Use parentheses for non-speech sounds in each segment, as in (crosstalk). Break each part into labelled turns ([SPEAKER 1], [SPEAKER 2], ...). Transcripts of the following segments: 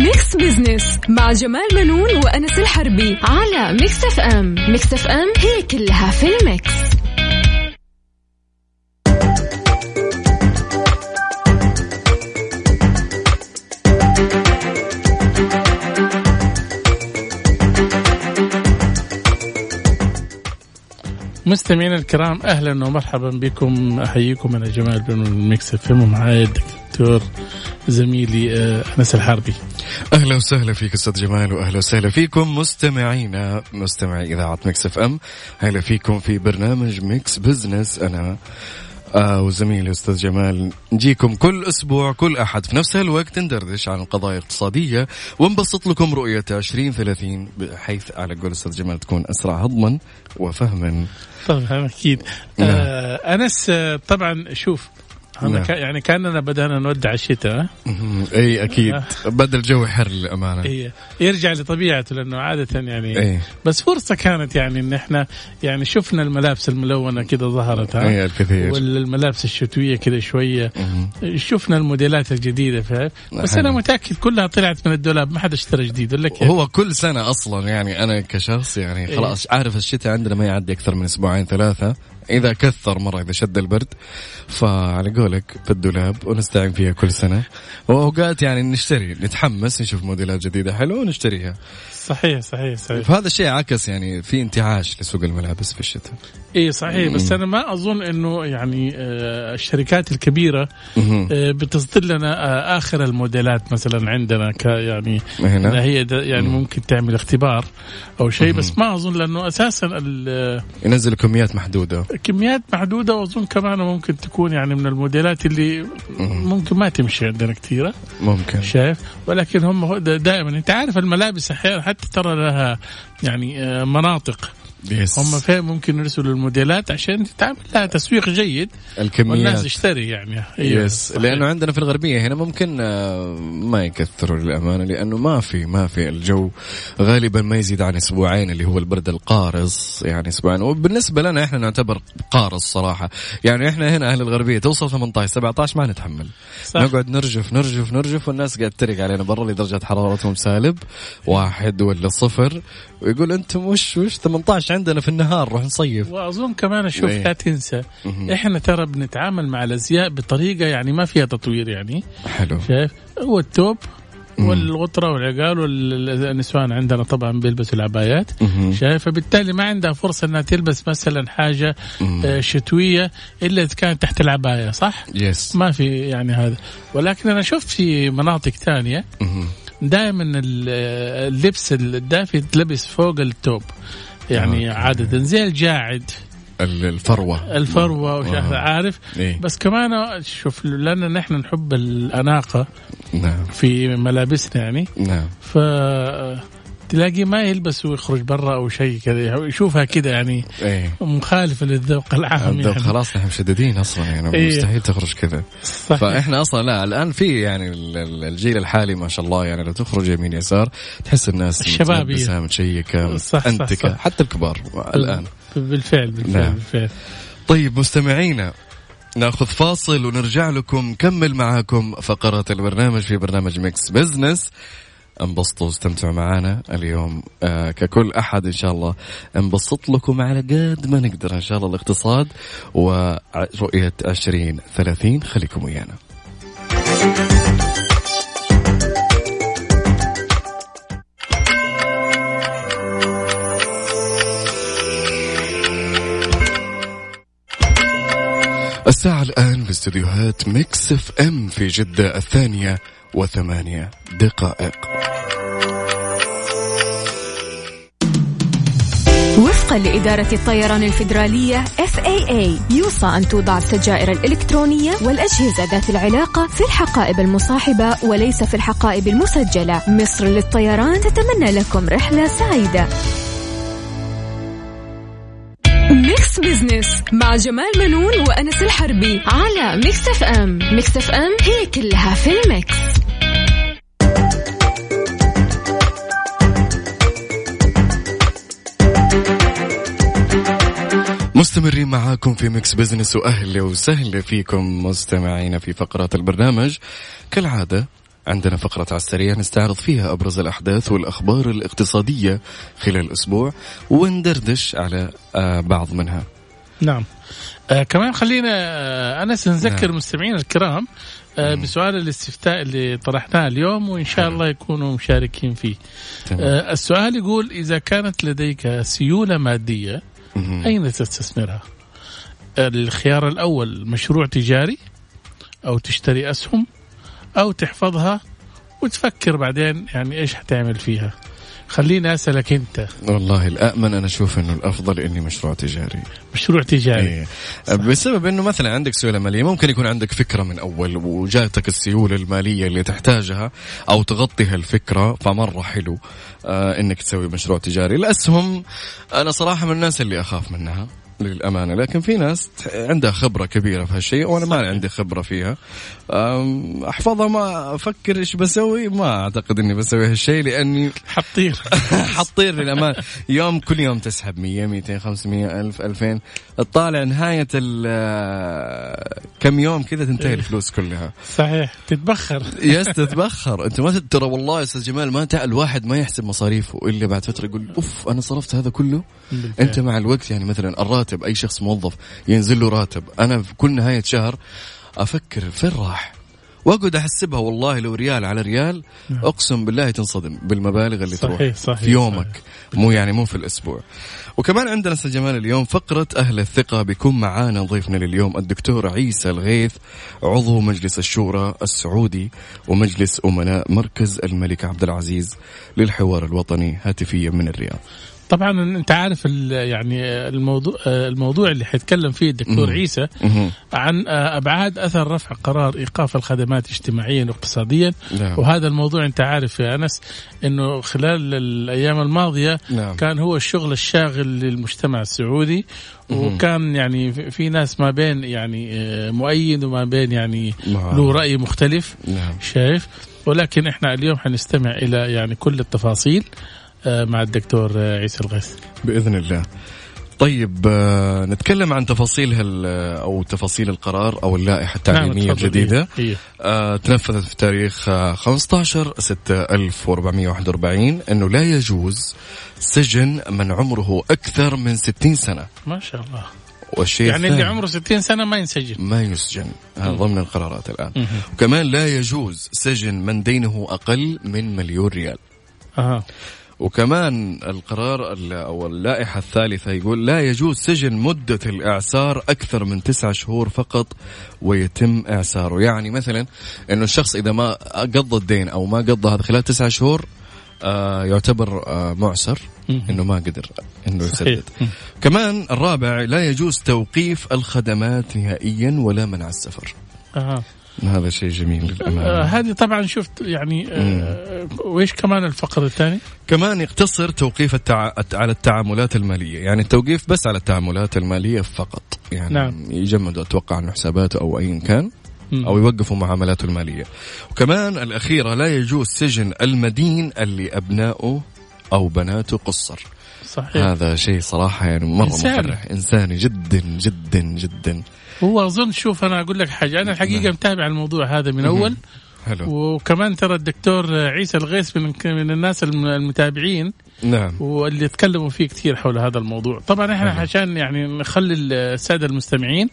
[SPEAKER 1] Mix Business مع جمال بنون وأنس الحربي على Mix FM Mix FM هي كلها في ال mix.
[SPEAKER 2] مستمعينا الكرام أهلا ومرحبا بكم. أحييكم أنا جمال بنون من Mix FM ومعايا الدكتور زميلي آه، أنس الحربي.
[SPEAKER 3] أهلا وسهلا فيك أستاذ جمال واهلا وسهلا فيكم مستمعينا مستمعي إذاعة Mix FM. أهلا فيكم في برنامج Mix Business أنا آه وزميلي أستاذ جمال. نجيكم كل أسبوع كل أحد في نفس الوقت ندردش عن القضايا الاقتصاديه ونبسط لكم رؤية 2030 بحيث على قول أستاذ جمال تكون أسرع هضما وفهما.
[SPEAKER 2] طبعا أكيد.
[SPEAKER 3] نعم.
[SPEAKER 2] آه أنس آه، طبعا شوف
[SPEAKER 3] نعم.
[SPEAKER 2] كا- يعني كأننا بدأنا نودع الشتاء.
[SPEAKER 3] إي أكيد بدا الجو يحر للأمانة
[SPEAKER 2] إيه. يرجع لطبيعته لأنه عادة يعني
[SPEAKER 3] إي
[SPEAKER 2] بس فرصة كانت يعني إن إحنا يعني شفنا الملابس الملونة كده ظهرت
[SPEAKER 3] إي الكثير
[SPEAKER 2] والملابس الشتوية كده
[SPEAKER 3] شوية.
[SPEAKER 2] شفنا الموديلات الجديدة فاهم بس. أنا متأكد كلها طلعت من الدولاب ما حد اشترى جديد ولا كيف؟
[SPEAKER 3] هو كل سنة أصلا يعني أنا كشخص يعني. خلاص عارف الشتاء عندنا ما يعدي أكثر من أسبوعين ثلاثة إذا كثر مرة إذا شد البرد فعلى قولك في الدولاب ونستعين فيها كل سنة. وأوقات يعني نشتري نتحمس نشوف موديلات جديدة حلوة ونشتريها.
[SPEAKER 2] صحيح صحيح صحيح.
[SPEAKER 3] فهذا الشيء عكس يعني في انتعاش لسوق الملابس في الشتاء.
[SPEAKER 2] اي صحيح بس أنا ما أظن إنه يعني آه، الشركات
[SPEAKER 3] الكبيرة.
[SPEAKER 2] آه، بتصدر لنا آه، آخر الموديلات مثلا عندنا ك يعني
[SPEAKER 3] هنا؟
[SPEAKER 2] هي يعني
[SPEAKER 3] مم.
[SPEAKER 2] ممكن تعمل اختبار أو شيء بس ما أظن لأنه أساسا
[SPEAKER 3] ينزل كميات محدودة.
[SPEAKER 2] كميات محدودة وأظن كمان ممكن تكون يعني من الموديلات اللي ممكن ما تمشي عندنا كثيره
[SPEAKER 3] ممكن.
[SPEAKER 2] شايف؟ ولكن هم دائما أنت عارف الملابس أحيانا حتى ترى لها يعني آه، مناطق
[SPEAKER 3] يس
[SPEAKER 2] هم فين ممكن يرسلوا الموديلات عشان تعمل لها تسويق جيد. والناس
[SPEAKER 3] الكميات
[SPEAKER 2] تشتري يعني. أيوة،
[SPEAKER 3] يس
[SPEAKER 2] صحيح.
[SPEAKER 3] لأنه عندنا في الغربية هنا ممكن آه، ما يكثروا للأمانة لأنه ما في ما في الجو. غالبا ما يزيد عن أسبوعين اللي هو البرد القارص يعني أسبوعين. وبالنسبة لنا إحنا نعتبر قارص صراحة. يعني إحنا هنا أهل الغربية توصل 18 17 ما نتحمل.
[SPEAKER 2] صح.
[SPEAKER 3] نقعد نرجف نرجف نرجف والناس قاعد تتريق علينا برا اللي درجه حرارتهم سالب واحد ولا صفر. ويقول أنتم وش وش 18 عندنا في النهار نروح نصيف
[SPEAKER 2] وأظن كمان أشوف
[SPEAKER 3] إيه.
[SPEAKER 2] لا تنسى. إحنا ترى بنتعامل مع الأزياء بطريقة يعني ما فيها تطوير يعني
[SPEAKER 3] حلو
[SPEAKER 2] شايف هو التوب والغطرة والعقال والنسوان عندنا طبعا بيلبسوا العبايات. شايف فبالتالي ما عندها فرصة إنها تلبس مثلا
[SPEAKER 3] حاجة.
[SPEAKER 2] آه، شتوية إلا إذا كانت تحت العباية صح؟
[SPEAKER 3] yes
[SPEAKER 2] ما في يعني هذا ولكن أنا شفت في مناطق
[SPEAKER 3] ثانية.
[SPEAKER 2] دائما اللبس الدافي يتلبس فوق التوب يعني. عادة. زي الجاعد.
[SPEAKER 3] ال- الفروة.
[SPEAKER 2] الفروة وش
[SPEAKER 3] آه.
[SPEAKER 2] عارف.
[SPEAKER 3] إيه؟
[SPEAKER 2] بس كمان شوف لأن نحن نحب الأناقة
[SPEAKER 3] نعم.
[SPEAKER 2] في ملابسنا يعني.
[SPEAKER 3] نعم.
[SPEAKER 2] ف تلاقي ما يلبس ويخرج برا أو شيء كذا يشوفها كذا يعني
[SPEAKER 3] إيه
[SPEAKER 2] مخالفه للذوق العام يعني.
[SPEAKER 3] خلاص نحن مشددين أصلا يعني
[SPEAKER 2] إيه.
[SPEAKER 3] مستحيل تخرج كذا. فإحنا أصلا لا الآن في يعني ال- ال- الجيل الحالي ما شاء الله يعني لو تخرج يمين يسار تحس الناس. متلبسة متشيكة
[SPEAKER 2] صح، صح،
[SPEAKER 3] أنتكة
[SPEAKER 2] صح.
[SPEAKER 3] حتى الكبار الآن
[SPEAKER 2] بالفعل بالفعل,
[SPEAKER 3] نعم.
[SPEAKER 2] بالفعل.
[SPEAKER 3] طيب مستمعينا نأخذ فاصل ونرجع لكم نكمل معاكم فقرة البرنامج في برنامج Mix Business انبسطوا واستمتعوا معنا اليوم. آه ككل أحد إن شاء الله انبسط لكم على قد ما نقدر إن شاء الله الاقتصاد ورؤية 2030 خليكم ويانا. الساعة الآن في استديوهات Mix FM في جدة الثانية. وثمانية دقائق.
[SPEAKER 1] وفقا لإدارة الطيران الفيدرالية FAA يوصى أن توضع السجائر الإلكترونية والأجهزة ذات العلاقة في الحقائب المصاحبة وليس في الحقائب المسجلة. مصر للطيران تتمنى لكم رحلة سعيدة. Mix Business مع جمال بنون وأنس الحربي على Mix FM Mix FM هي كلها في ال mix.
[SPEAKER 3] مستمرين معاكم في Mix Business واهلا وسهلا فيكم مستمعينا في فقرات البرنامج. كالعادة عندنا فقرة على السريع نستعرض فيها أبرز الأحداث والأخبار الاقتصادية خلال الأسبوع وندردش على آه، بعض منها.
[SPEAKER 2] نعم. آه كمان خلينا آه أنس نذكر نعم. مستمعينا الكرام آه بسؤال الاستفتاء اللي طرحناه اليوم وإن شاء الله يكونوا مشاركين فيه. آه السؤال يقول إذا كانت لديك سيولة مادية أين تستثمرها؟ الخيار الأول مشروع تجاري أو تشتري أسهم أو تحفظها وتفكر بعدين يعني إيش حتعمل فيها. خليني أسألك أنت.
[SPEAKER 3] والله الامن أنا أشوف أنه الأفضل إني مشروع تجاري.
[SPEAKER 2] مشروع تجاري.
[SPEAKER 3] إيه. بسبب أنه مثلا عندك سيولة مالية ممكن يكون عندك فكرة من أول وجاتك السيولة المالية اللي تحتاجها أو تغطي هالفكره فمرة حلو آه إنك تسوي مشروع تجاري. الاسهم أنا صراحة من الناس اللي أخاف منها للأمانة لكن في ناس عندها خبرة كبيرة في هالشيء وأنا ما عندي خبرة فيها. أحفظها ما أفكر إيش بسوي. ما أعتقد إني بسوي هالشيء لأني
[SPEAKER 2] حطير. (laughs)
[SPEAKER 3] حطير للأمانة. يوم كل يوم تسحب 100 200 500 ألف 2000 تطالع نهاية كم يوم كذا تنتهي الفلوس كلها.
[SPEAKER 2] صحيح. تتبخر.
[SPEAKER 3] يس تتبخر. أنت ما ترى والله يا أستاذ جمال ما الواحد ما يحسب مصاريفه إلا بعد فترة يقول أوف أنا صرفت هذا كله؟ بالفعل. أنت مع الوقت يعني مثلا الراتب أي شخص موظف ينزل له راتب. أنا في كل نهاية شهر أفكر فين راح وأقعد أحسبها والله لو ريال على ريال نعم. أقسم بالله تنصدم بالمبالغ اللي
[SPEAKER 2] صحيح
[SPEAKER 3] تروح
[SPEAKER 2] صحيح
[SPEAKER 3] في يومك صحيح. مو يعني مو في الأسبوع وكمان عندنا جمال اليوم فقرة أهل الثقة بيكون معانا ضيفنا لليوم الدكتور عيسى الغيث عضو مجلس الشورى السعودي ومجلس أمناء مركز الملك عبد العزيز للحوار الوطني هاتفيا من الرياض
[SPEAKER 2] طبعا أنت عارف يعني الموضوع الموضوع اللي حيتكلم فيه الدكتور. عيسى. عن أبعاد أثر رفع قرار إيقاف الخدمات اجتماعيا واقتصاديا نعم. وهذا الموضوع أنت عارف يا أنس إنه خلال الأيام الماضية نعم. كان هو الشغل الشاغل للمجتمع السعودي وكان يعني في ناس ما بين يعني آه، مؤيد وما بين يعني نعم. له رأي مختلف نعم. شايف ولكن إحنا اليوم حنستمع إلى يعني كل التفاصيل آه، مع الدكتور آه، عيسى الغيث.
[SPEAKER 3] بإذن الله. طيب آه، نتكلم عن تفاصيل هال أو تفاصيل القرار أو اللائحة التعليمية نعم الجديدة. إيه. آه تنفذت في تاريخ 15 6 1441 أنه لا يجوز سجن من عمره أكثر من 60 سنة.
[SPEAKER 2] ما شاء الله.
[SPEAKER 3] والشيء
[SPEAKER 2] يعني اللي عمره 60 سنة ما ينسجن.
[SPEAKER 3] ما يسجن. هذا ضمن القرارات الآن. مم. وكمان لا يجوز سجن من دينه أقل من مليون ريال.
[SPEAKER 2] أه.
[SPEAKER 3] وكمان القرار أو اللائحة الثالثة يقول لا يجوز سجن مدة الإعسار أكثر من تسعة شهور فقط ويتم إعساره، يعني مثلا إنه الشخص إذا ما قضى الدين أو ما قضى هذا خلال تسعة شهور آه يعتبر آه معسر إنه ما قدر إنه يسدد. كمان الرابع لا يجوز توقيف الخدمات نهائيا ولا منع السفر. هذا شيء جميل للأمانة.
[SPEAKER 2] آه هذه طبعا شفت يعني آه وإيش كمان الفقر الثاني؟
[SPEAKER 3] كمان يقتصر توقيف التع... على التعاملات المالية يعني التوقيف بس على التعاملات المالية فقط يعني نعم. يجمدوا أتوقع عن حساباته أو أي كان أو يوقفوا معاملاته المالية. وكمان الأخيرة لا يجوز سجن المدين اللي أبنائه أو بناته قصر.
[SPEAKER 2] صحيح.
[SPEAKER 3] هذا شيء صراحة يعني مرة إنسان. مفرح إنساني جدا جدا جدا.
[SPEAKER 2] هو أظن شوف أنا أقول لك حاجة. أنا الحقيقة نعم. متابع الموضوع هذا من أول. حلو. وكمان ترى الدكتور عيسى الغيث من من الناس المتابعين.
[SPEAKER 3] نعم.
[SPEAKER 2] واللي تكلموا فيه كثير حول هذا الموضوع. طبعا إحنا حلو. عشان يعني نخلي السادة المستمعين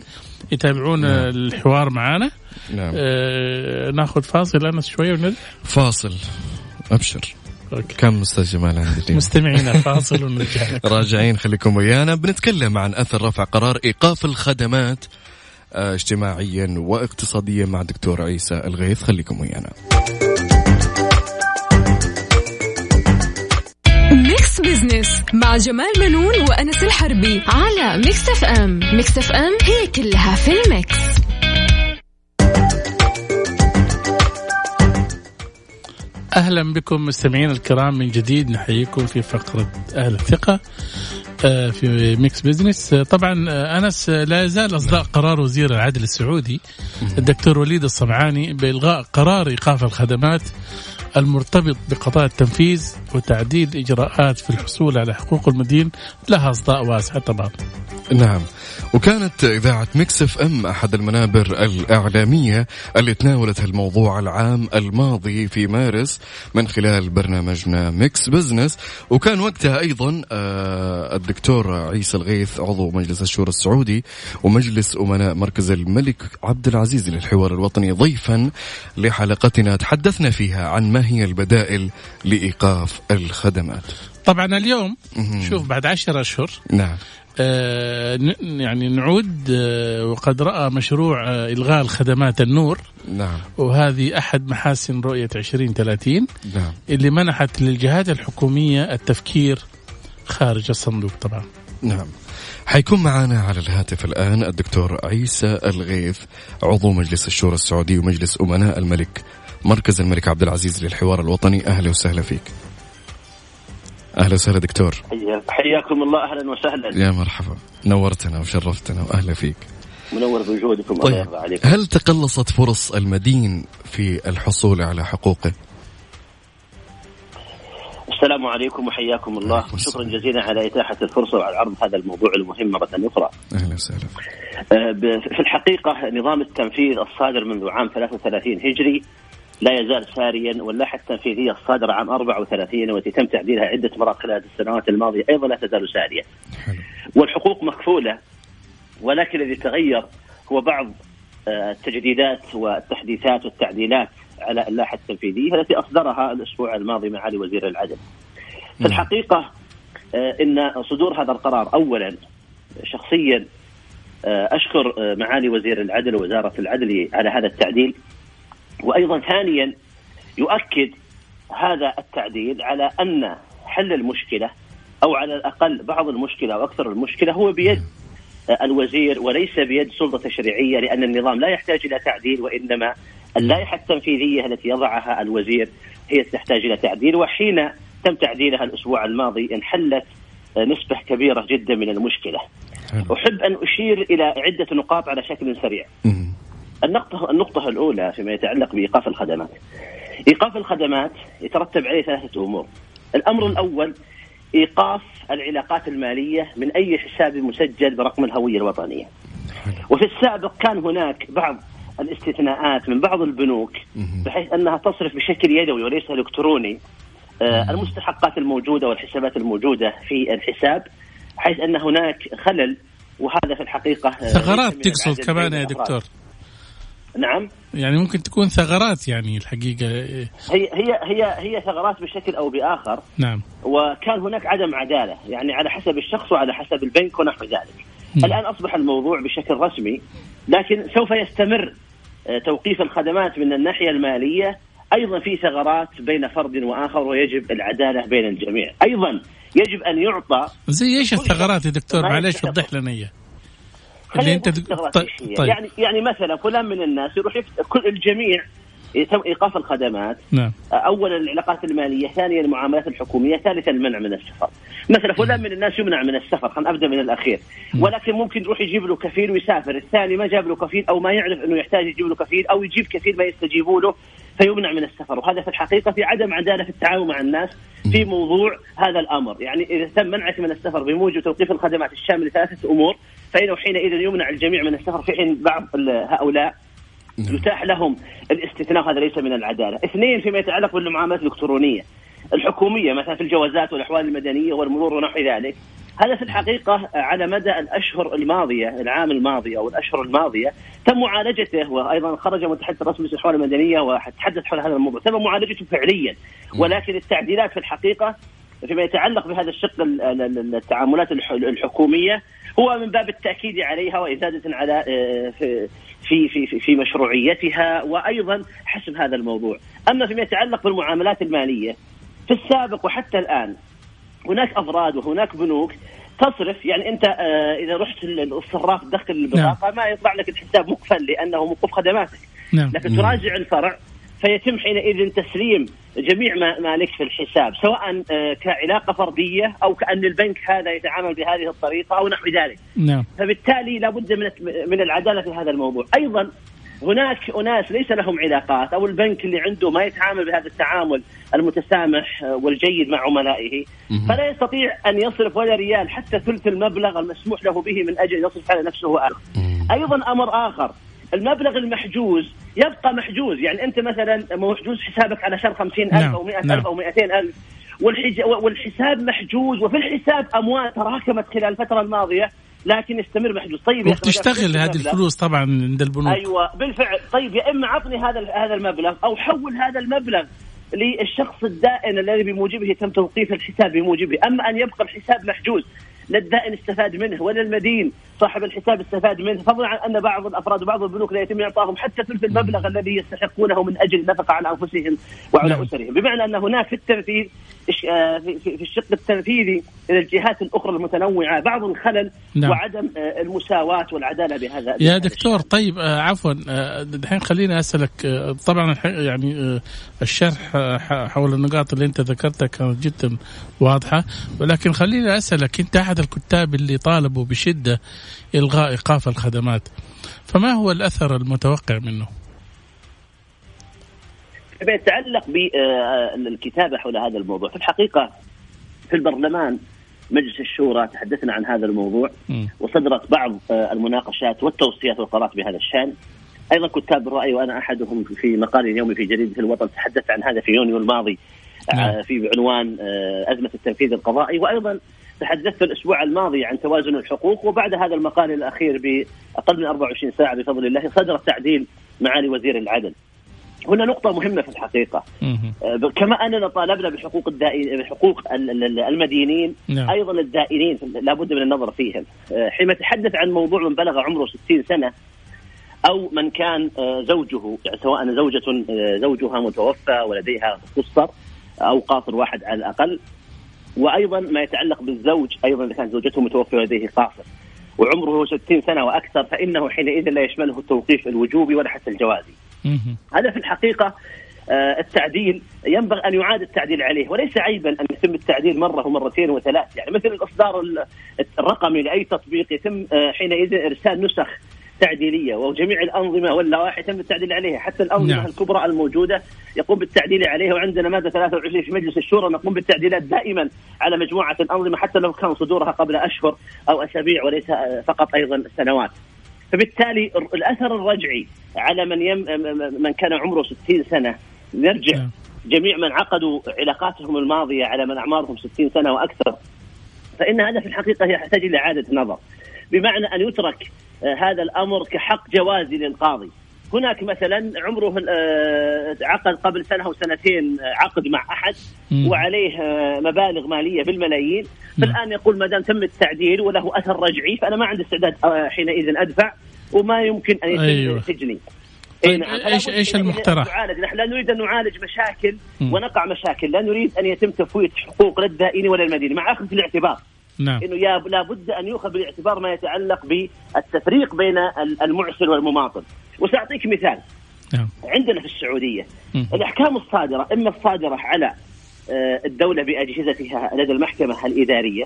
[SPEAKER 2] يتابعون نعم. الحوار معنا
[SPEAKER 3] نعم.
[SPEAKER 2] آه ناخذ فاصل أنس شوية ونرجع.
[SPEAKER 3] فاصل. أبشر. أوكي. كم أستاذ جمال عندي
[SPEAKER 2] مستمعينا فاصل ونرجع. (laughs)
[SPEAKER 3] راجعين خليكم ويانا. بنتكلم عن أثر رفع قرار إيقاف الخدمات اجتماعيا واقتصاديا مع دكتور عيسى الغيث. خليكم ويانا.
[SPEAKER 1] Mix Business مع جمال بنون وأنس الحربي على Mix FM Mix FM هي كلها في ال
[SPEAKER 2] mix. أهلا بكم مستمعين الكرام. من جديد نحييكم في فقرة أهل الثقة. آه، في Mix Business آه، طبعا آه، أنس لا يزال أصداء قرار وزير العدل السعودي الدكتور وليد الصمعاني بإلغاء قرار إيقاف الخدمات المرتبط بقضاء التنفيذ وتعديل إجراءات في الحصول على حقوق المدين. لها أصداء واسعة طبعا.
[SPEAKER 3] نعم. وكانت إذاعة Mix FM أحد المنابر الإعلامية اللي تناولت الموضوع العام الماضي في مارس من خلال برنامجنا Mix Business. وكان وقتها أيضا آه، الدكتور عيسى الغيث عضو مجلس الشورى السعودي ومجلس أمناء مركز الملك عبد العزيز للحوار الوطني. ضيفا لحلقتنا تحدثنا فيها عن ما هي البدائل لإيقاف الخدمات.
[SPEAKER 2] طبعا اليوم شوف بعد عشر أشهر
[SPEAKER 3] نعم.
[SPEAKER 2] يعني نعود آه وقد رأى مشروع آه إلغاء الخدمات النور.
[SPEAKER 3] نعم.
[SPEAKER 2] وهذه أحد محاسن رؤية 2030
[SPEAKER 3] نعم.
[SPEAKER 2] اللي منحت للجهات الحكومية التفكير خارج الصندوق طبعا.
[SPEAKER 3] نعم. حيكون معنا على الهاتف الآن الدكتور عيسى الغيث عضو مجلس الشورى السعودي ومجلس أمناء الملك مركز الملك عبد العزيز للحوار الوطني. أهلا وسهلا فيك. أهلا وسهلا دكتور.
[SPEAKER 4] حياكم الله أهلا وسهلا.
[SPEAKER 3] يا مرحبا. نورتنا وشرفتنا وأهلا فيك.
[SPEAKER 4] منور بوجودكم
[SPEAKER 3] طيب. الله يرضى عليكم هل تقلصت فرص المدين في الحصول على حقوقه؟
[SPEAKER 4] السلام عليكم وحياكم الله. شكرا جزيلا على إتاحة الفرصة وعلى عرض هذا الموضوع المهم مرة أخرى.
[SPEAKER 3] أهلا وسهلا.
[SPEAKER 4] آه، في الحقيقة نظام التنفيذ الصادر منذ عام 33 هجري لا يزال ساريا واللائحه التنفيذيه الصادره عام 34 والتي تم تعديلها عدة مرات خلال السنوات الماضية أيضا لا تزال ساريه. والحقوق مكفولة ولكن الذي تغير هو بعض آه، التجديدات والتحديثات والتعديلات على اللائحه التنفيذيه التي أصدرها الأسبوع الماضي معالي وزير العدل. في الحقيقة آه، إن صدور هذا القرار اولا شخصيا آه، أشكر معالي وزير العدل ووزارة العدل على هذا التعديل وأيضا ثانيا يؤكد هذا التعديل على أن حل المشكلة أو على الأقل بعض المشكلة وأكثر المشكلة هو بيد الوزير وليس بيد سلطة تشريعيه لأن النظام لا يحتاج إلى تعديل وإنما اللائحة التنفيذية التي يضعها الوزير هي تحتاج إلى تعديل وحين تم تعديلها الأسبوع الماضي انحلت نسبة كبيرة جدا من المشكلة. أحب أن أشير إلى عدة نقاط على شكل سريع. النقطة النقطة الأولى فيما يتعلق بإيقاف الخدمات. إيقاف الخدمات يترتب عليه ثلاثة أمور. الأمر الأول إيقاف العلاقات المالية من أي حساب مسجل برقم الهوية الوطنية. وفي السابق كان هناك بعض الاستثناءات من بعض البنوك بحيث أنها تصرف بشكل يدوي وليس إلكتروني آه، المستحقات الموجودة والحسابات الموجودة في الحساب حيث أن هناك خلل وهذا في الحقيقة
[SPEAKER 2] آه، ثغرات تقصد كمان يا دكتور
[SPEAKER 4] نعم.
[SPEAKER 2] يعني ممكن تكون ثغرات يعني الحقيقة.
[SPEAKER 4] هي هي هي هي ثغرات بشكل أو بآخر.
[SPEAKER 2] نعم.
[SPEAKER 4] وكان هناك عدم عدالة. يعني على حسب الشخص وعلى حسب البنك ونحو ذلك. م. الآن أصبح الموضوع بشكل رسمي. لكن سوف يستمر آه، توقيف الخدمات من الناحية المالية. أيضا في ثغرات بين فرد وآخر ويجب العدالة بين الجميع. أيضا يجب أن يعطى
[SPEAKER 2] زي إيش الثغرات يا دكتور؟ معلش وضح لنا إياها.
[SPEAKER 4] اللي انت طيب. طيب. يعني يعني مثلا فلان من الناس يروح كل الجميع يتم إيقاف الخدمات.
[SPEAKER 2] نعم.
[SPEAKER 4] اولا العلاقات المالية ثانيا المعاملات الحكومية ثالثا المنع من السفر. مثلا فلان من الناس يمنع من السفر خلينا ابدا من الأخير. ولكن ممكن يروح يجيب له كفيل ويسافر. الثاني ما جاب له كفيل أو ما يعرف إنه يحتاج يجيب له كفيل أو يجيب كفيل ما يستجيبوا له. فيمنع من السفر وهذا في الحقيقة في عدم عدالة في التعامل مع الناس في موضوع هذا الأمر يعني إذا تم منعك من السفر بموجب توقيف الخدمات الشامله لثلاثة أمور فإنه حينئذ يمنع الجميع من السفر في حين بعض هؤلاء نعم. يتاح لهم الاستثناء هذا ليس من العدالة. اثنين فيما يتعلق بالمعاملات الإلكترونية الحكومية مثلا في الجوازات والأحوال المدنية والمرور ونحو ذلك. هذا في الحقيقة على مدى الأشهر الماضية العام الماضي أو الأشهر الماضية تم معالجته وأيضا خرج متحدث رسمي الاحوال المدنية وتحدث حول هذا الموضوع. تم معالجته فعليا. ولكن التعديلات في الحقيقة فيما يتعلق بهذا الشق التعاملات الحكومية هو من باب التأكيد عليها وإزادة على آه، في في في مشروعيتها وأيضا حسب هذا الموضوع، أما فيما يتعلق بالمعاملات المالية في السابق وحتى الآن هناك أفراد وهناك بنوك تصرف يعني أنت آه، إذا رحت الصراف تدخل البطاقة نعم. ما يطلع لك الحساب مقفل لأنه موقوف خدماتك
[SPEAKER 2] نعم.
[SPEAKER 4] لكن تراجع الفرع فيتم حينئذ تسليم جميع ما لك في الحساب سواء آه، كعلاقة فردية أو كأن البنك هذا يتعامل بهذه الطريقة أو نحو ذلك.
[SPEAKER 2] نعم.
[SPEAKER 4] فبالتالي لابد من من العدالة في هذا الموضوع، أيضا هناك أناس ليس لهم علاقات أو البنك اللي عنده ما يتعامل بهذا التعامل المتسامح والجيد مع عملائه فلا يستطيع أن يصرف ولا ريال حتى ثلث المبلغ المسموح له به من أجل يصرف على نفسه وأهله. أيضا أمر آخر المبلغ المحجوز يبقى محجوز يعني أنت مثلا محجوز حسابك على شهر 50000 نعم. أو 100000 نعم. أو 200000 والحج... والحساب محجوز وفي الحساب اموال تراكمت خلال الفترة الماضية لكن يستمر محجوز طيب
[SPEAKER 2] وتشتغل هذه الفلوس طبعا عند البنوك.
[SPEAKER 4] أيوه بالفعل. طيب يا إما عطني هذا هذا المبلغ أو حول هذا المبلغ للشخص الدائن الذي بموجبه تم توقيف الحساب بموجبه. أما أن يبقى الحساب محجوز لا الدائن استفاد منه ولا المدين صاحب الحساب استفاد منه فضلا عن أن بعض الأفراد وبعض البنوك لا يتم اعطائهم حتى ثلث المبلغ الذي يستحقونه من أجل النفقة على أنفسهم وعلى نعم. أسرهم بمعنى أن هناك في التنفيذ آه، في الشق التنفيذي للجهات الأخرى المتنوعة بعض الخلل نعم. وعدم آه، المساواة والعدالة بهذا
[SPEAKER 2] يا دكتور طيب آه، عفوا الحين خليني أسألك طبعا يعني الشرح حول النقاط اللي أنت ذكرتها كانت جدا واضحة ولكن خليني أسألك أنت أحد الكتاب اللي طالبوا بشدة إلغاء إيقاف الخدمات. فما هو الأثر المتوقع منه؟
[SPEAKER 4] فيما يتعلق بالكتابة حول هذا الموضوع. في الحقيقة في البرلمان مجلس الشورى تحدثنا عن هذا الموضوع وصدرت بعض آه، المناقشات والتوصيات والقرارات بهذا الشأن. أيضا كتاب الرأي وأنا أحدهم في مقال اليومي في جريدة الوطن تحدثت عن هذا في يونيو الماضي آه، نعم. في عنوان آه، أزمة التنفيذ القضائي. وأيضا تحدثت الأسبوع الماضي عن توازن الحقوق وبعد هذا المقال الأخير بأقل من 24 ساعة بفضل الله صدر التعديل معالي وزير العدل. هنا نقطة مهمة في الحقيقة آه، كما أننا طالبنا بحقوق الدائن بحقوق المدينين نعم. أيضا الدائنين لابد من النظر فيهم آه، حين نتحدث عن موضوع من بلغ عمره 60 سنة أو من كان آه، زوجه يعني سواء زوجة زوجها متوفى ولديها قصر أو قاصر واحد على الأقل وأيضا ما يتعلق بالزوج أيضا إذا كانت زوجته متوفى ولديه قاصر وعمره 60 سنة وأكثر فإنه حينئذ لا يشمله التوقيف الوجوبي ولا حتى الجوازي هذا في الحقيقة آه، التعديل ينبغي أن يعاد التعديل عليه وليس عيبا أن يتم التعديل مرة ومرتين وثلاث. يعني مثل الإصدار الرقمي لأي تطبيق يتم آه، حينئذ إرسال نسخ تعديليه وجميع الأنظمة واللوائح يتم التعديل عليها حتى الأنظمة نعم. الكبرى الموجودة يقوم بالتعديل عليها وعندنا مادة 23 في مجلس الشورى نقوم بالتعديلات دائما على مجموعة الأنظمة حتى لو كان صدورها قبل أشهر أو أسابيع وليس فقط أيضا سنوات. فبالتالي الأثر الرجعي على من يم من كان عمره 60 سنة نرجع نعم. جميع من عقدوا علاقاتهم الماضية على من أعمارهم 60 سنة وأكثر فإن هذا في الحقيقة يحتاج إلى إعادة نظر بمعنى أن يترك آه، هذا الأمر كحق جوازي للقاضي هناك مثلا عمره آه، عقد قبل سنة أو سنتين آه، عقد مع أحد وعليه مبالغ مالية بالملايين فالآن يقول ما دام تم التعديل وله أثر رجعي فأنا ما عندي استعداد حينئذ أدفع وما يمكن أن يتم أيوة. سجني
[SPEAKER 2] طيب نعم. إيش إيش المقترح؟
[SPEAKER 4] نعالج نحن لا نريد أن نعالج مشاكل. ونقع مشاكل، لا نريد أن يتم تفويت حقوق لا الدائن ولا المديني مع أخذ في الاعتبار نعم. إنه يا لابد أن يؤخذ بالاعتبار ما يتعلق بالتفريق بين المعسر والمماطل، وسأعطيك مثال. نعم. عندنا في السعودية م. الأحكام الصادرة إما الصادرة على آه، الدولة بأجهزتها لدى المحكمة الإدارية.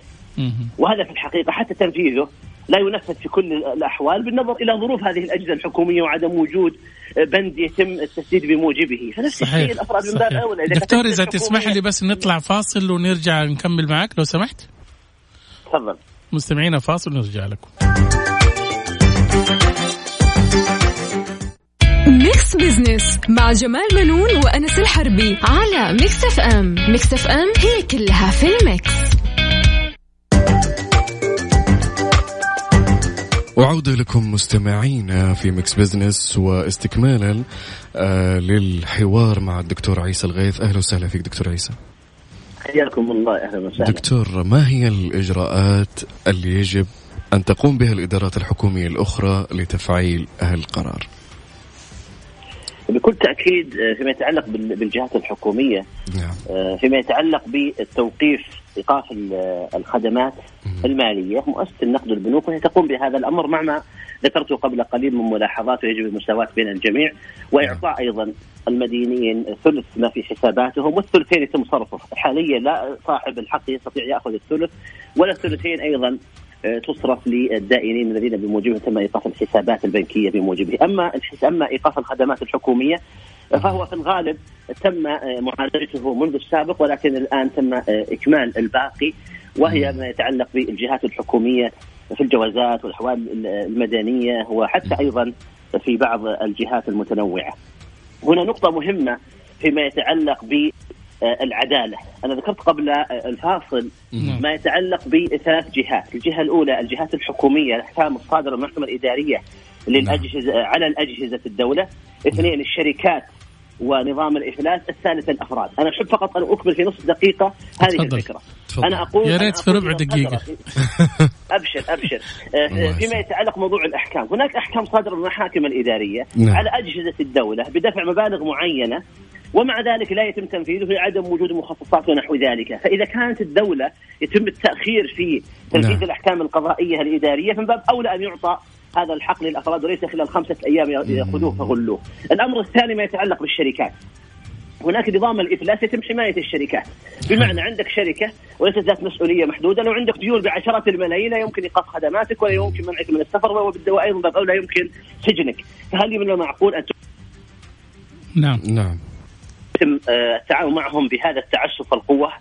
[SPEAKER 4] وهذا في الحقيقة حتى تنفيذه لا ينفذ في كل الأحوال بالنظر إلى ظروف هذه الأجهزة الحكومية وعدم وجود بند يتم التسديد بموجبه. فنفس الشيء الأفراد من باب أولى.
[SPEAKER 2] دكتور إذا تسمح لي بس نطلع فاصل ونرجع نكمل معك لو سمحت؟
[SPEAKER 4] تفضل.
[SPEAKER 2] مستمعينا فاصل ونرجع لكم.
[SPEAKER 1] Mix Business مع جمال بنون وأنس الحربي على Mix FM Mix FM هي كلها في ال mix.
[SPEAKER 3] وعودة لكم مستمعينا في Mix Business واستكمالا آه للحوار مع الدكتور عيسى الغيث. أهلا وسهلا فيك دكتور عيسى.
[SPEAKER 4] حياكم الله أهلا وسهلا
[SPEAKER 3] دكتور ما هي الإجراءات اللي يجب أن تقوم بها الإدارات الحكومية الأخرى لتفعيل القرار؟
[SPEAKER 4] بكل تأكيد آه، فيما يتعلق بالجهات الحكومية نعم. آه، فيما يتعلق بالتوقيف إيقاف الخدمات المالية مؤسسة النقد والبنوك وهي تقوم بهذا الأمر مع ما ذكرته قبل قليل من ملاحظات ويجب المساواة بين الجميع وإعطاء أيضا المدينين ثلث ما في حساباتهم والثلثين يتم صرفه. حاليا لا صاحب الحق يستطيع يأخذ الثلث ولا الثلثين أيضا تصرف للدائنين الذين بموجبهم تم إيقاف الحسابات البنكية بموجبه، أما أما إيقاف الخدمات الحكومية فهو في الغالب تم معالجته منذ السابق ولكن الآن تم إكمال الباقي وهي ما يتعلق بالجهات الحكومية في الجوازات والأحوال المدنية وحتى أيضا في بعض الجهات المتنوعة. هنا نقطة مهمة فيما يتعلق بالعدالة، أنا ذكرت قبل الفاصل نعم. ما يتعلق بثلاث جهات، الجهة الأولى الجهات الحكومية الأحكام الصادرة من المحكمه الإدارية للاجهزه نعم. على الأجهزة الدولة، اثنين الشركات ونظام الإفلاس، الثالث الأفراد، أنا أحب فقط أن أكمل في نصف دقيقة هذه تفضل. الفكرة.
[SPEAKER 2] تفضل. أنا أقول يا ريت في ربع دقيقة (laughs)
[SPEAKER 4] أبشر أبشر آه، فيما يتعلق موضوع الأحكام، هناك أحكام صادرة من المحاكم الإدارية نعم. على أجهزة الدولة بدفع مبالغ معينة ومع ذلك لا يتم تنفيذه لعدم وجود مخصصات ونحو ذلك، فإذا كانت الدولة يتم التأخير في تنفيذ نعم. الأحكام القضائية الإدارية فمن باب أولى أن يعطى هذا الحق للأفراد وليس خلال خمسة أيام يأخذوه فغلوه. الأمر الثاني ما يتعلق بالشركات. هناك نظام الإفلاس يتم حماية الشركات، بمعنى عندك شركة وليست ذات مسؤولية محدودة، لو عندك ديون بعشرات الملايين لا يمكن إيقاف خدماتك ولا يمكن منعك من السفر وأيضا لا يمكن سجنك، فهل من المعقول أن
[SPEAKER 2] نعم. نعم.
[SPEAKER 4] يتم آه، التعامل معهم بهذا التعسف والقوة.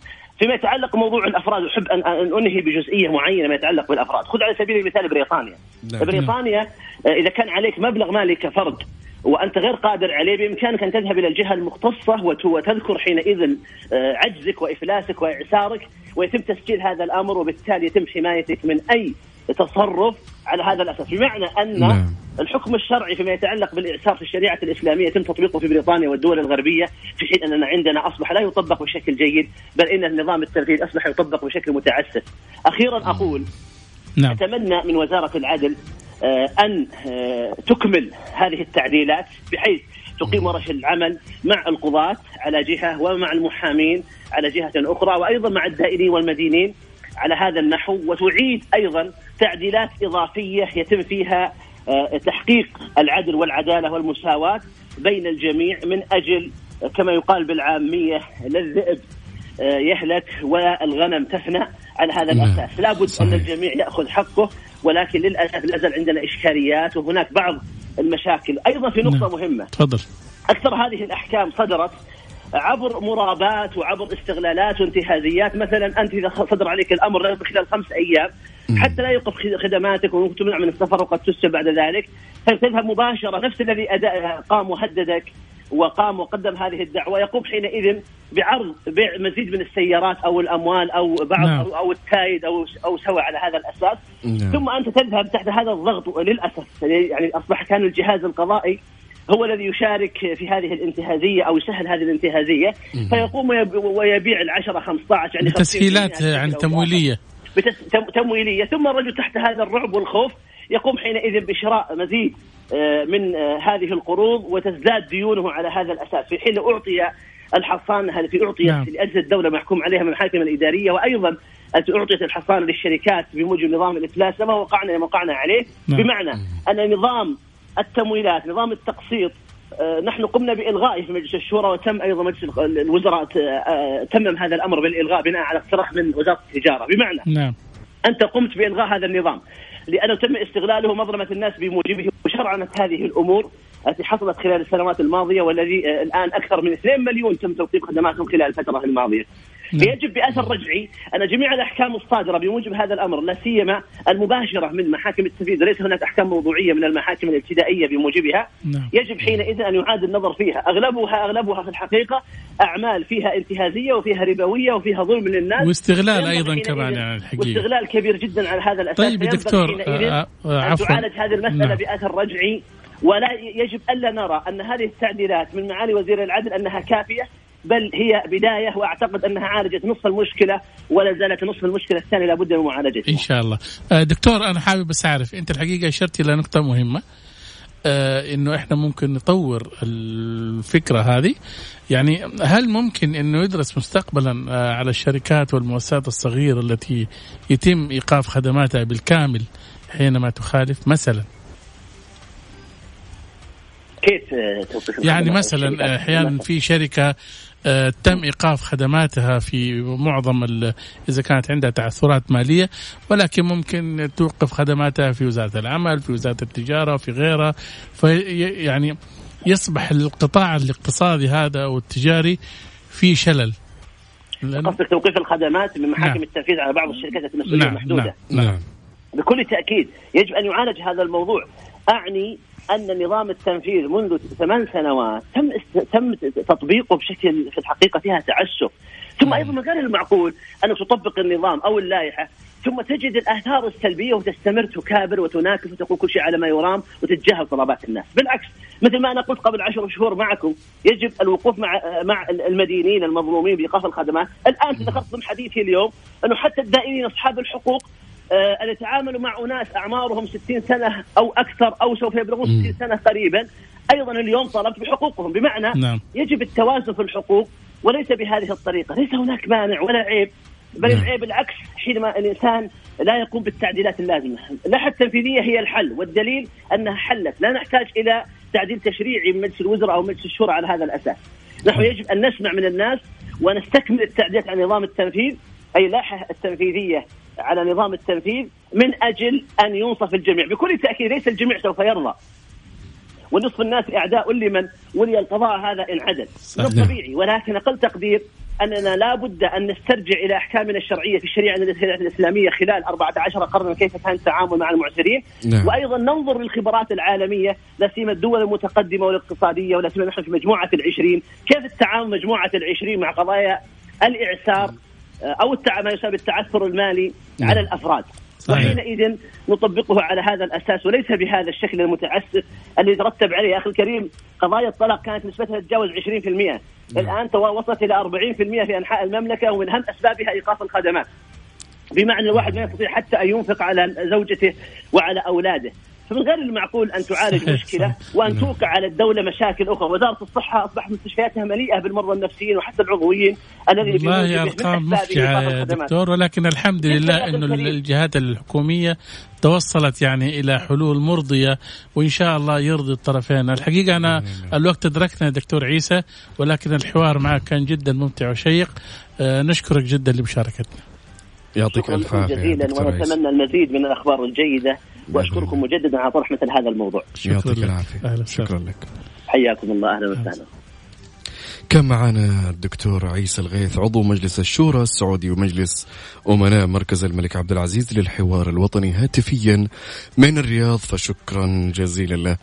[SPEAKER 4] فيما يتعلق بموضوع الأفراد أحب ان أنهي بجزئية معينة ما يتعلق بالأفراد، خذ على سبيل المثال بريطانيا. نعم. بريطانيا آه، إذا كان عليك مبلغ مالي كفرد وأنت غير قادر عليه بإمكانك أن تذهب إلى الجهة المختصة وتذكر حينئذ آه، عجزك وإفلاسك وإعسارك ويتم تسجيل هذا الأمر وبالتالي يتم حمايتك من أي تصرف على هذا الأساس بمعنى أن نعم. الحكم الشرعي فيما يتعلق بالإعسار في الشريعة الإسلامية يتم تطبيقه في بريطانيا والدول الغربية في حين أننا عندنا أصبح لا يطبق بشكل جيد بل إن النظام التنفيذي أصبح يطبق بشكل متعسف. أخيرا أقول نعم. أتمنى من وزارة العدل أن آه، تكمل هذه التعديلات بحيث تقيم ورش العمل مع القضاة على جهة ومع المحامين على جهة أخرى وأيضا مع الدائرين والمدينين على هذا النحو. وتعيد أيضا تعديلات إضافية يتم فيها آه، تحقيق العدل والعدالة والمساواة بين الجميع من أجل كما يقال بالعامية للذئب يهلك والغنم تفنى على هذا نعم. الأساس، لابد أن الجميع يأخذ حقه ولكن للأسف لا زال عندنا إشكاليات وهناك بعض المشاكل، أيضا في نقطة نعم. مهمة.
[SPEAKER 2] تفضل.
[SPEAKER 4] أكثر هذه الأحكام صدرت عبر مرابات وعبر استغلالات وانتهازيات مثلا أنت إذا صدر عليك الأمر خلال خمس أيام حتى لا يوقف خدماتك وممكن تمنع من السفر وقد تسجن بعد ذلك فتذهب مباشرة نفس الذي قام وهددك وقام وقدم هذه الدعوة. يقوم حينئذ بعرض بيع مزيد من السيارات أو الأموال أو بعض نعم. أو التايد أو أو سوى على هذا الأساس. نعم. ثم أنت تذهب تحت هذا الضغط للأسف. يعني أصبح كان الجهاز القضائي هو الذي يشارك في هذه الانتهازية أو يسهل هذه الانتهازية. فيقوم ويبيع العشرة 15 يعني
[SPEAKER 2] تسهيلات يعني تمويلية.
[SPEAKER 4] تمويلية. ثم الرجل تحت هذا الرعب والخوف يقوم حينئذ بشراء مزيد آه، من آه، هذه القروض وتزداد ديونه على هذا الأساس في حين أعطي الحصانه التي أعطيت نعم. لاجهزه الدولة محكوم عليها من المحاكم الإدارية وأيضا التي أعطيت الحصانه للشركات بموجب نظام الإفلاس لما وقعنا لما وقعنا عليه نعم. بمعنى أن نظام التمويلات نظام التقسيط آه، نحن قمنا بإلغائه في مجلس الشورى وتم أيضا مجلس الوزراء تمم هذا الأمر بالإلغاء بناء على اقتراح من وزارة التجارة بمعنى نعم. أنت قمت بإلغاء هذا النظام لأنه تم استغلاله مظلمة الناس بموجبه وشرعنت هذه الأمور. التي حصلت خلال السنوات الماضية والذي آه، الآن أكثر من 2 مليون تم توقيف خدماتهم خلال الفترة الماضية. نعم. يجب بأثر رجعي أن جميع الأحكام الصادرة بموجب هذا الأمر لا سيما المباشرة من محاكم التنفيذ ليس هناك أحكام موضوعية من المحاكم الابتدائية بموجبها نعم. يجب حينئذ أن يعاد النظر فيها أغلبها أغلبها في الحقيقة أعمال فيها انتهازية وفيها ربوية وفيها ظلم للناس
[SPEAKER 2] واستغلال أيضا كمان
[SPEAKER 4] يعني الحقيقة واستغلال كبير جدا على هذا الأساس
[SPEAKER 2] طيب دكتور
[SPEAKER 4] آه آه عفوا تعالج هذه المسألة نعم. بأثر رجعي ولا يجب ألا نرى أن هذه التعديلات من معالي وزير العدل أنها كافية بل هي بداية وأعتقد أنها عالجت نصف المشكلة ولا زالت نصف المشكلة الثانية لابد من معالجتها.
[SPEAKER 2] إن شاء الله. آه، دكتور أنا حابب بس اعرف أنت الحقيقة أشرت إلى نقطة مهمة آه إنه إحنا ممكن نطور الفكرة هذه يعني هل ممكن إنه يدرس مستقبلا آه على الشركات والمؤسسات الصغيرة التي يتم إيقاف خدماتها بالكامل حينما تخالف مثلا
[SPEAKER 4] كيف آه،
[SPEAKER 2] يعني مثلا أحيانا في شركة آه، تم إيقاف خدماتها في معظم إذا كانت عندها تعثرات مالية ولكن ممكن توقف خدماتها في وزارة العمل في وزارة التجارة في غيرها في يعني يصبح القطاع الاقتصادي هذا أو التجاري في شلل
[SPEAKER 4] قصدك توقيف الخدمات من محاكم نعم. التنفيذ على بعض الشركات المسؤولية نعم. المحدودة نعم. نعم. بكل تأكيد يجب أن يعالج هذا الموضوع أعني أن نظام التنفيذ منذ ثمان سنوات تم تم تطبيقه بشكل في الحقيقة فيها تعسف. ثم أيضا من غير المعقول انك تطبق النظام أو اللائحة ثم تجد الآثار السلبية وتستمر تكابر وتناكف وتقول كل شيء على ما يرام وتتجاهل طلبات الناس، بالعكس مثل ما أنا قلت قبل عشر شهور معكم يجب الوقوف مع مع المدينين المظلومين بايقاف الخدمات، الآن تذكرت ضمن حديثي اليوم أنه حتى الدائنين أصحاب الحقوق آه، ان يتعاملوا مع أناس أعمارهم 60 سنة أو أكثر أو سوف يبلغون 60 سنة قريبا أيضا اليوم طلبت بحقوقهم بمعنى نعم. يجب التوازن في الحقوق وليس بهذه الطريقة، ليس هناك مانع ولا عيب بل نعم. العيب العكس حينما الإنسان لا يقوم بالتعديلات اللازمة، اللائحه التنفيذية هي الحل والدليل أنها حلت، لا نحتاج إلى تعديل تشريعي من مجلس الوزراء أو مجلس الشورى على هذا الأساس. نحن. يجب أن نسمع من الناس ونستكمل التعديلات على نظام التنفيذ أي اللائحه التنفيذية على نظام التنفيذ من أجل أن ينصف الجميع، بكل تأكيد ليس الجميع سوف يرضى. ونصف الناس أعداء لمن ولي القضاء هذا ان عدل، من الطبيعي ولكن أقل تقدير أننا لا بد أن نسترجع إلى أحكامنا الشرعية في الشريعة الإسلامية خلال 14 قرنا كيف كان التعامل مع المعسرين. نعم. وأيضا ننظر للخبرات العالمية لا سيما الدول المتقدمة والاقتصادية ولا سيما نحن في مجموعة العشرين. كيف التعامل مجموعة العشرين مع قضايا الإعسار أو ما يسمى بالتعثر المالي نعم. على الأفراد. وحينئذ نطبقه على هذا الأساس وليس بهذا الشكل المتعسف اللي يترتب عليه. أخي الكريم قضايا الطلاق كانت نسبتها تتجاوز 20% نعم. الآن وصلت إلى 40% في أنحاء المملكة ومن أهم أسبابها إيقاف الخدمات. بمعنى الواحد ما يستطيع حتى أن ينفق على زوجته وعلى أولاده. فمن غير المعقول أن تعالج مشكلة وأن نعم. توقع على الدولة مشاكل أخرى، وزارة الصحة أصبحت مستشفياتها مليئة بالمرضى النفسيين وحتى العضويين
[SPEAKER 2] الذي والله أرقام مفجعه يا دكتور ولكن الحمد لله إنه الجهات الحكومية توصلت يعني إلى حلول مرضية وإن شاء الله يرضي الطرفين، الحقيقة أنا الوقت أدركنا دكتور عيسى ولكن الحوار معك كان جدا ممتع وشيق، آه نشكرك جدا لمشاركتنا.
[SPEAKER 3] يعطيك ألف عافية
[SPEAKER 4] جزيلا ونتمنى المزيد من الأخبار الجيدة وأشكركم مجددا على طرح مثل هذا الموضوع.
[SPEAKER 3] يعطيك العافية. شكرا لك.
[SPEAKER 4] حياكم الله. أهلا. وسهلا.
[SPEAKER 3] كان معنا الدكتور عيسى الغيث عضو مجلس الشورى السعودي ومجلس أمناء مركز الملك عبد العزيز للحوار الوطني هاتفيا من الرياض. فشكرا جزيلا له.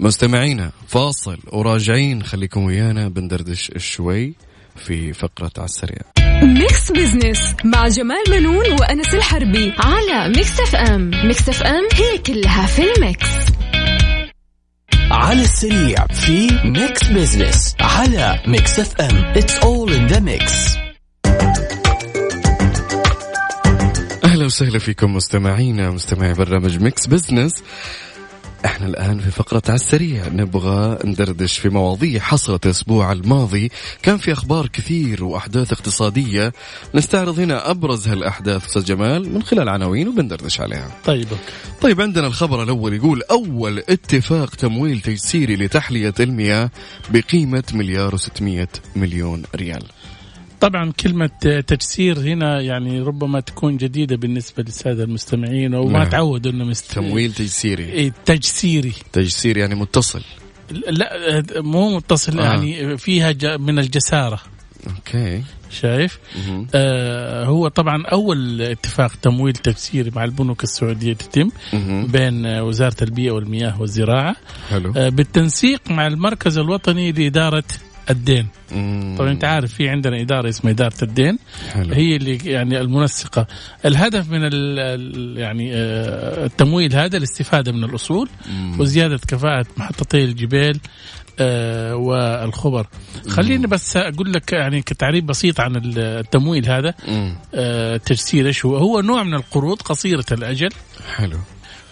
[SPEAKER 3] مستمعينا فاصل وراجعين. خليكم ويانا بندردش شوي في فقرة على السريع.
[SPEAKER 1] Mix Business مع جمال بنون وأنس الحربي على Mix FM Mix FM هي كلها في ال mix.
[SPEAKER 5] على السريع في Mix Business على Mix FM it's all in the mix
[SPEAKER 3] أهلا وسهلا فيكم مستمعينا مستمعي برنامج Mix Business إحنا الآن في فقرة على السريع. نبغى ندردش في مواضيع حصلت الأسبوع الماضي. كان في أخبار كثير وأحداث اقتصادية. نستعرض هنا أبرز هالأحداث أستاذ جمال من خلال عناوين وبندردش عليها.
[SPEAKER 2] طيب
[SPEAKER 3] طيب عندنا الخبر الأول يقول أول اتفاق تمويل تجسيري لتحلية المياه بقيمة مليار و600 مليون ريال.
[SPEAKER 2] طبعا كلمة تجسير هنا يعني ربما تكون جديدة بالنسبة للسادة المستمعين وما نعم. تعودوا إنه
[SPEAKER 3] مست... تمويل تيسيري
[SPEAKER 2] إيه تجسيري.
[SPEAKER 3] تجسير يعني متصل.
[SPEAKER 2] لا مو متصل آه. يعني فيها من الجسارة.
[SPEAKER 3] okay.
[SPEAKER 2] شايف؟ آه هو طبعا أول اتفاق تمويل تجسيري مع البنوك السعودية تتم بين وزارة البيئة والمياه والزراعة.
[SPEAKER 3] حلو.
[SPEAKER 2] آه بالتنسيق مع المركز الوطني لإدارة الدين. طبعا أنت عارف في عندنا إدارة اسمها إدارة الدين. حلو. هي اللي يعني المنسقة. الهدف من ال يعني آه، التمويل هذا الاستفادة من الأصول مم. وزيادة كفاءة محطتي الجبال آه والخبر. خليني بس أقول لك يعني كتعريف بسيط عن التمويل هذا. آه تجسير إيش هو. هو نوع من القروض قصيرة الأجل.
[SPEAKER 3] حلو.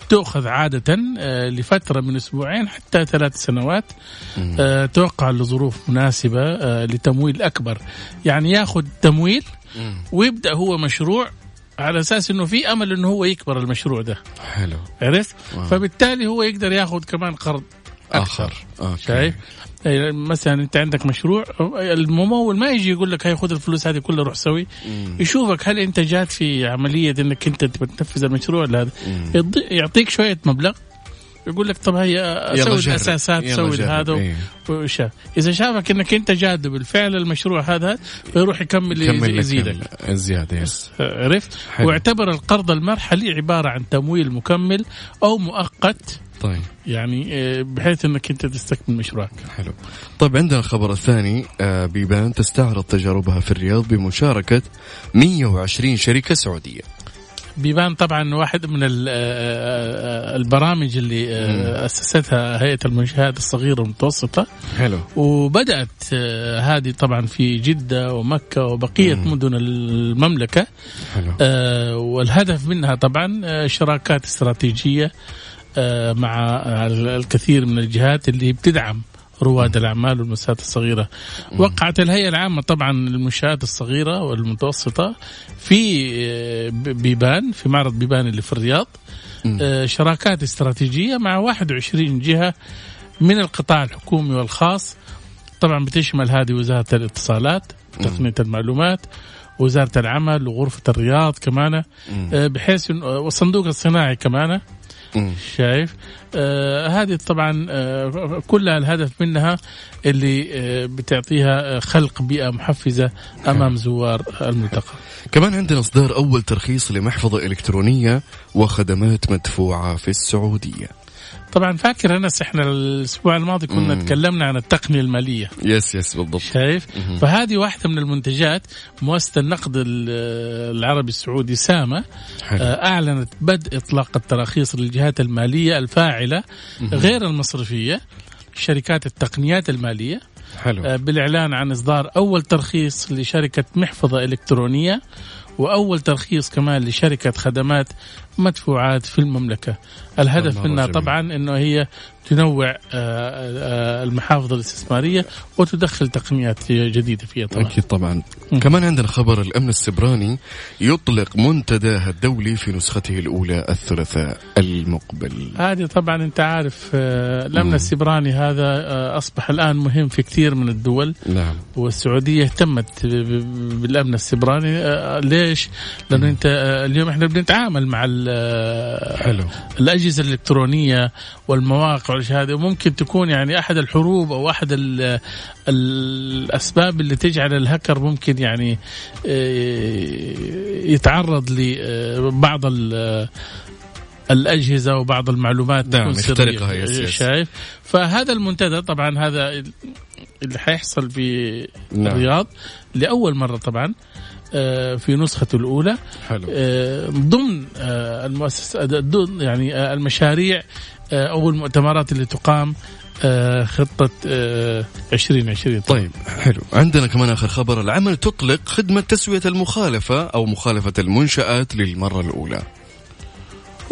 [SPEAKER 2] تؤخذ عادة آه، لفترة من أسبوعين حتى ثلاث سنوات آه، توقع لظروف مناسبة آه، لتمويل أكبر. يعني ياخذ تمويل ويبدأ هو مشروع على أساس إنه في أمل إنه هو يكبر المشروع ده.
[SPEAKER 3] حلو.
[SPEAKER 2] عرفت؟ فبالتالي هو يقدر ياخذ كمان قرض أكثر.
[SPEAKER 3] آخر.
[SPEAKER 2] شايف؟ مثلا أنت عندك مشروع الممول ما يجي يقول لك هاي خذ الفلوس هذه كلها روح سوي. يشوفك هل أنت جاد في عملية إنك أنت تنفذ المشروع ولا هذا. يعطيك شوية مبلغ يقول لك طب هي سوي الأساسات سوي هذا إيه. وشاف إذا شافك إنك أنت جاد بالفعل المشروع هذا فيروح يكمل, يكمل يزيدك.
[SPEAKER 3] زياده yes
[SPEAKER 2] عرفت؟ حلو. واعتبر القرض المرحلي عبارة عن تمويل مكمل أو مؤقت
[SPEAKER 3] طيب.
[SPEAKER 2] يعني آه، بحيث إنك أنت تستكمل مشروعك.
[SPEAKER 3] حلو. طيب عندنا الخبر الثاني آه، بيبان تستعرض تجاربها في الرياض بمشاركة 120 شركة سعودية.
[SPEAKER 2] بيبان طبعا واحد من آه، البرامج اللي أسستها هيئة المنشآت الصغيرة والمتوسطة.
[SPEAKER 3] حلو.
[SPEAKER 2] وبدأت هذه طبعا في جدة ومكة وبقية مم. مدن المملكة.
[SPEAKER 3] حلو.
[SPEAKER 2] والهدف منها طبعا شراكات استراتيجية مع الكثير من الجهات اللي بتدعم رواد الأعمال والمؤسسات الصغيرة. وقعت الهيئة العامة طبعا للمنشآت الصغيرة والمتوسطة في آه، بيبان في معرض بيبان اللي في الرياض. آه، شراكات استراتيجية مع 21 جهة من القطاع الحكومي والخاص. طبعا بتشمل هذه وزارة الاتصالات تقنية المعلومات وزارة العمل وغرفة الرياض كمان. آه، بحيث والصندوق الصناعي كمان. شايف؟ آه هذه طبعا آه كلها الهدف منها اللي آه بتعطيها خلق بيئة محفزة أمام زوار الملتقى
[SPEAKER 3] كمان عندنا إصدار أول ترخيص لمحفظة إلكترونية وخدمات مدفوعة في السعودية.
[SPEAKER 2] طبعا فاكر أنس إحنا الأسبوع الماضي كنا مم. تكلمنا عن التقنية المالية
[SPEAKER 3] يس يس بالضبط
[SPEAKER 2] شايف مم. فهذه واحدة من المنتجات مؤسسة النقد العربي السعودي سامه حلو. آه، أعلنت بدء إطلاق التراخيص للجهات المالية الفاعلة مم. غير المصرفية شركات التقنيات المالية
[SPEAKER 3] حلو.
[SPEAKER 2] آه، بالإعلان عن إصدار أول ترخيص لشركة محفظة إلكترونية وأول ترخيص كمان لشركة خدمات مدفوعات في المملكة. الهدف منها طبعا إنه هي تنوع آه، آه، المحافظ الاستثمارية وتدخل تقنيات جديدة فيها طبعا
[SPEAKER 3] أكيد طبعا. م. كمان عندنا خبر الأمن السبراني يطلق منتداه الدولي في نسخته الأولى الثلاثاء المقبل.
[SPEAKER 2] هذه طبعا أنت عارف آه، الأمن م. السبراني هذا أصبح الآن مهم في كثير من الدول.
[SPEAKER 3] نعم.
[SPEAKER 2] والسعودية اهتمت بالأمن السبراني. ليش؟ لأنه أنت اليوم إحنا بنتعامل مع
[SPEAKER 3] حلو.
[SPEAKER 2] الأجهزة الإلكترونية والمواقع والاشياء هذه وممكن تكون يعني أحد الحروب أو أحد الأسباب اللي تجعل الهكر ممكن يعني آه، يتعرض لبعض الأجهزة وبعض المعلومات
[SPEAKER 3] نعم يخترقها يس
[SPEAKER 2] يس. شايف فهذا المنتدى طبعا هذا اللي حيحصل في نعم. الرياض لأول مرة طبعا آه، في نسخته الأولى.
[SPEAKER 3] حلو.
[SPEAKER 2] آه، ضمن آه، المؤسسات يعني المشاريع أو المؤتمرات اللي تقام خطة 2020
[SPEAKER 3] طيب حلو. عندنا كمان آخر خبر. العمل تطلق خدمة تسوية المخالفة أو مخالفة المنشآت للمرة الأولى.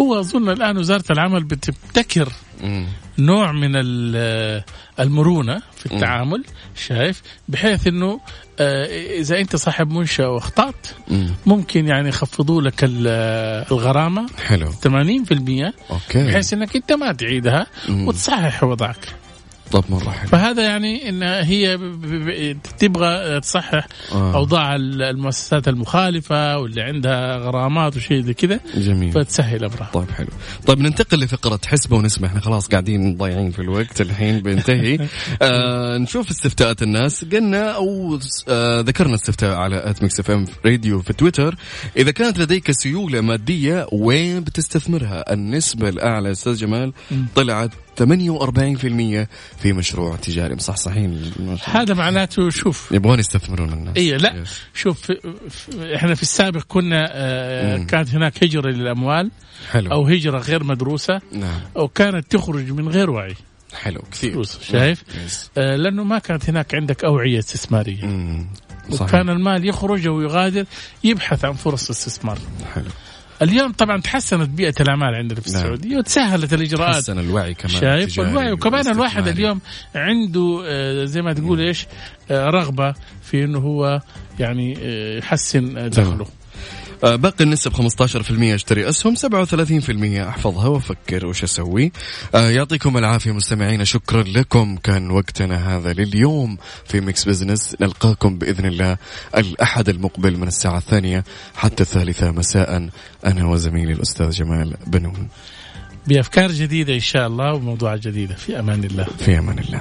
[SPEAKER 2] هو أظن الآن وزارة العمل بتبتكر نوع من المرونة في التعامل شايف؟ بحيث إنه آه، إذا أنت صاحب منشأة واخطات ممكن يعني يخفضوا لك الغرامة
[SPEAKER 3] حلو. 80%
[SPEAKER 2] أوكي. بحيث إنك أنت ما تعيدها وتصحح وضعك.
[SPEAKER 3] طب مرة حلو
[SPEAKER 2] فهذا يعني إن هي تبغى تصحح آه. أوضاع المؤسسات المخالفة واللي عندها غرامات وشيء زي كذا
[SPEAKER 3] جميل.
[SPEAKER 2] فتسهل أمرها.
[SPEAKER 3] طيب حلو. طيب ننتقل لفقرة حسبة ونسمع إحنا خلاص قاعدين ضايعين في الوقت الحين بينتهي (laughs) آه نشوف استفتاءات الناس. قلنا أو آه ذكرنا استفتاء على at Mix FM Radio في تويتر. إذا كانت لديك سيولة مادية وين بتستثمرها؟ النسبة الأعلى أستاذ جمال طلعت 48% في مشروع تجاري. مصحصحين
[SPEAKER 2] هذا معناته شوف.
[SPEAKER 3] يبغون يستثمرون الناس.
[SPEAKER 2] اي لا. yes. شوف إحنا في السابق كنا آه كانت هناك هجرة للأموال
[SPEAKER 3] حلو.
[SPEAKER 2] أو هجرة غير مدروسة
[SPEAKER 3] نعم.
[SPEAKER 2] أو كانت تخرج من غير وعي.
[SPEAKER 3] حلو كثير.
[SPEAKER 2] شايف؟ آه لأنه ما كانت هناك عندك أوعية استثمارية.
[SPEAKER 3] مم.
[SPEAKER 2] صحيح. وكان المال يخرج أو يغادر يبحث عن فرص استثمار.
[SPEAKER 3] حلو.
[SPEAKER 2] اليوم طبعا تحسنت بيئة الأعمال عندنا في نعم. السعودية وتسهلت الإجراءات.
[SPEAKER 3] تحسن الوعي كمان
[SPEAKER 2] شايف؟ الوعي وكمان الواحد اليوم عنده آه، زي ما تقول إيش آه، رغبة في إنه هو يعني آه، يحسن دخله.
[SPEAKER 3] باقي النسب 15% اشتري أسهم 37% احفظها وافكر وش أسوي. آه، يعطيكم العافية مستمعينا شكرا لكم. كان وقتنا هذا لليوم في Mix Business. نلقاكم بإذن الله الأحد المقبل من الساعة الثانية حتى الثالثة. مساء أنا وزميلي الأستاذ جمال بنون.
[SPEAKER 2] بأفكار جديدة إن شاء الله وموضوعات جديدة. في أمان الله.
[SPEAKER 3] في أمان الله.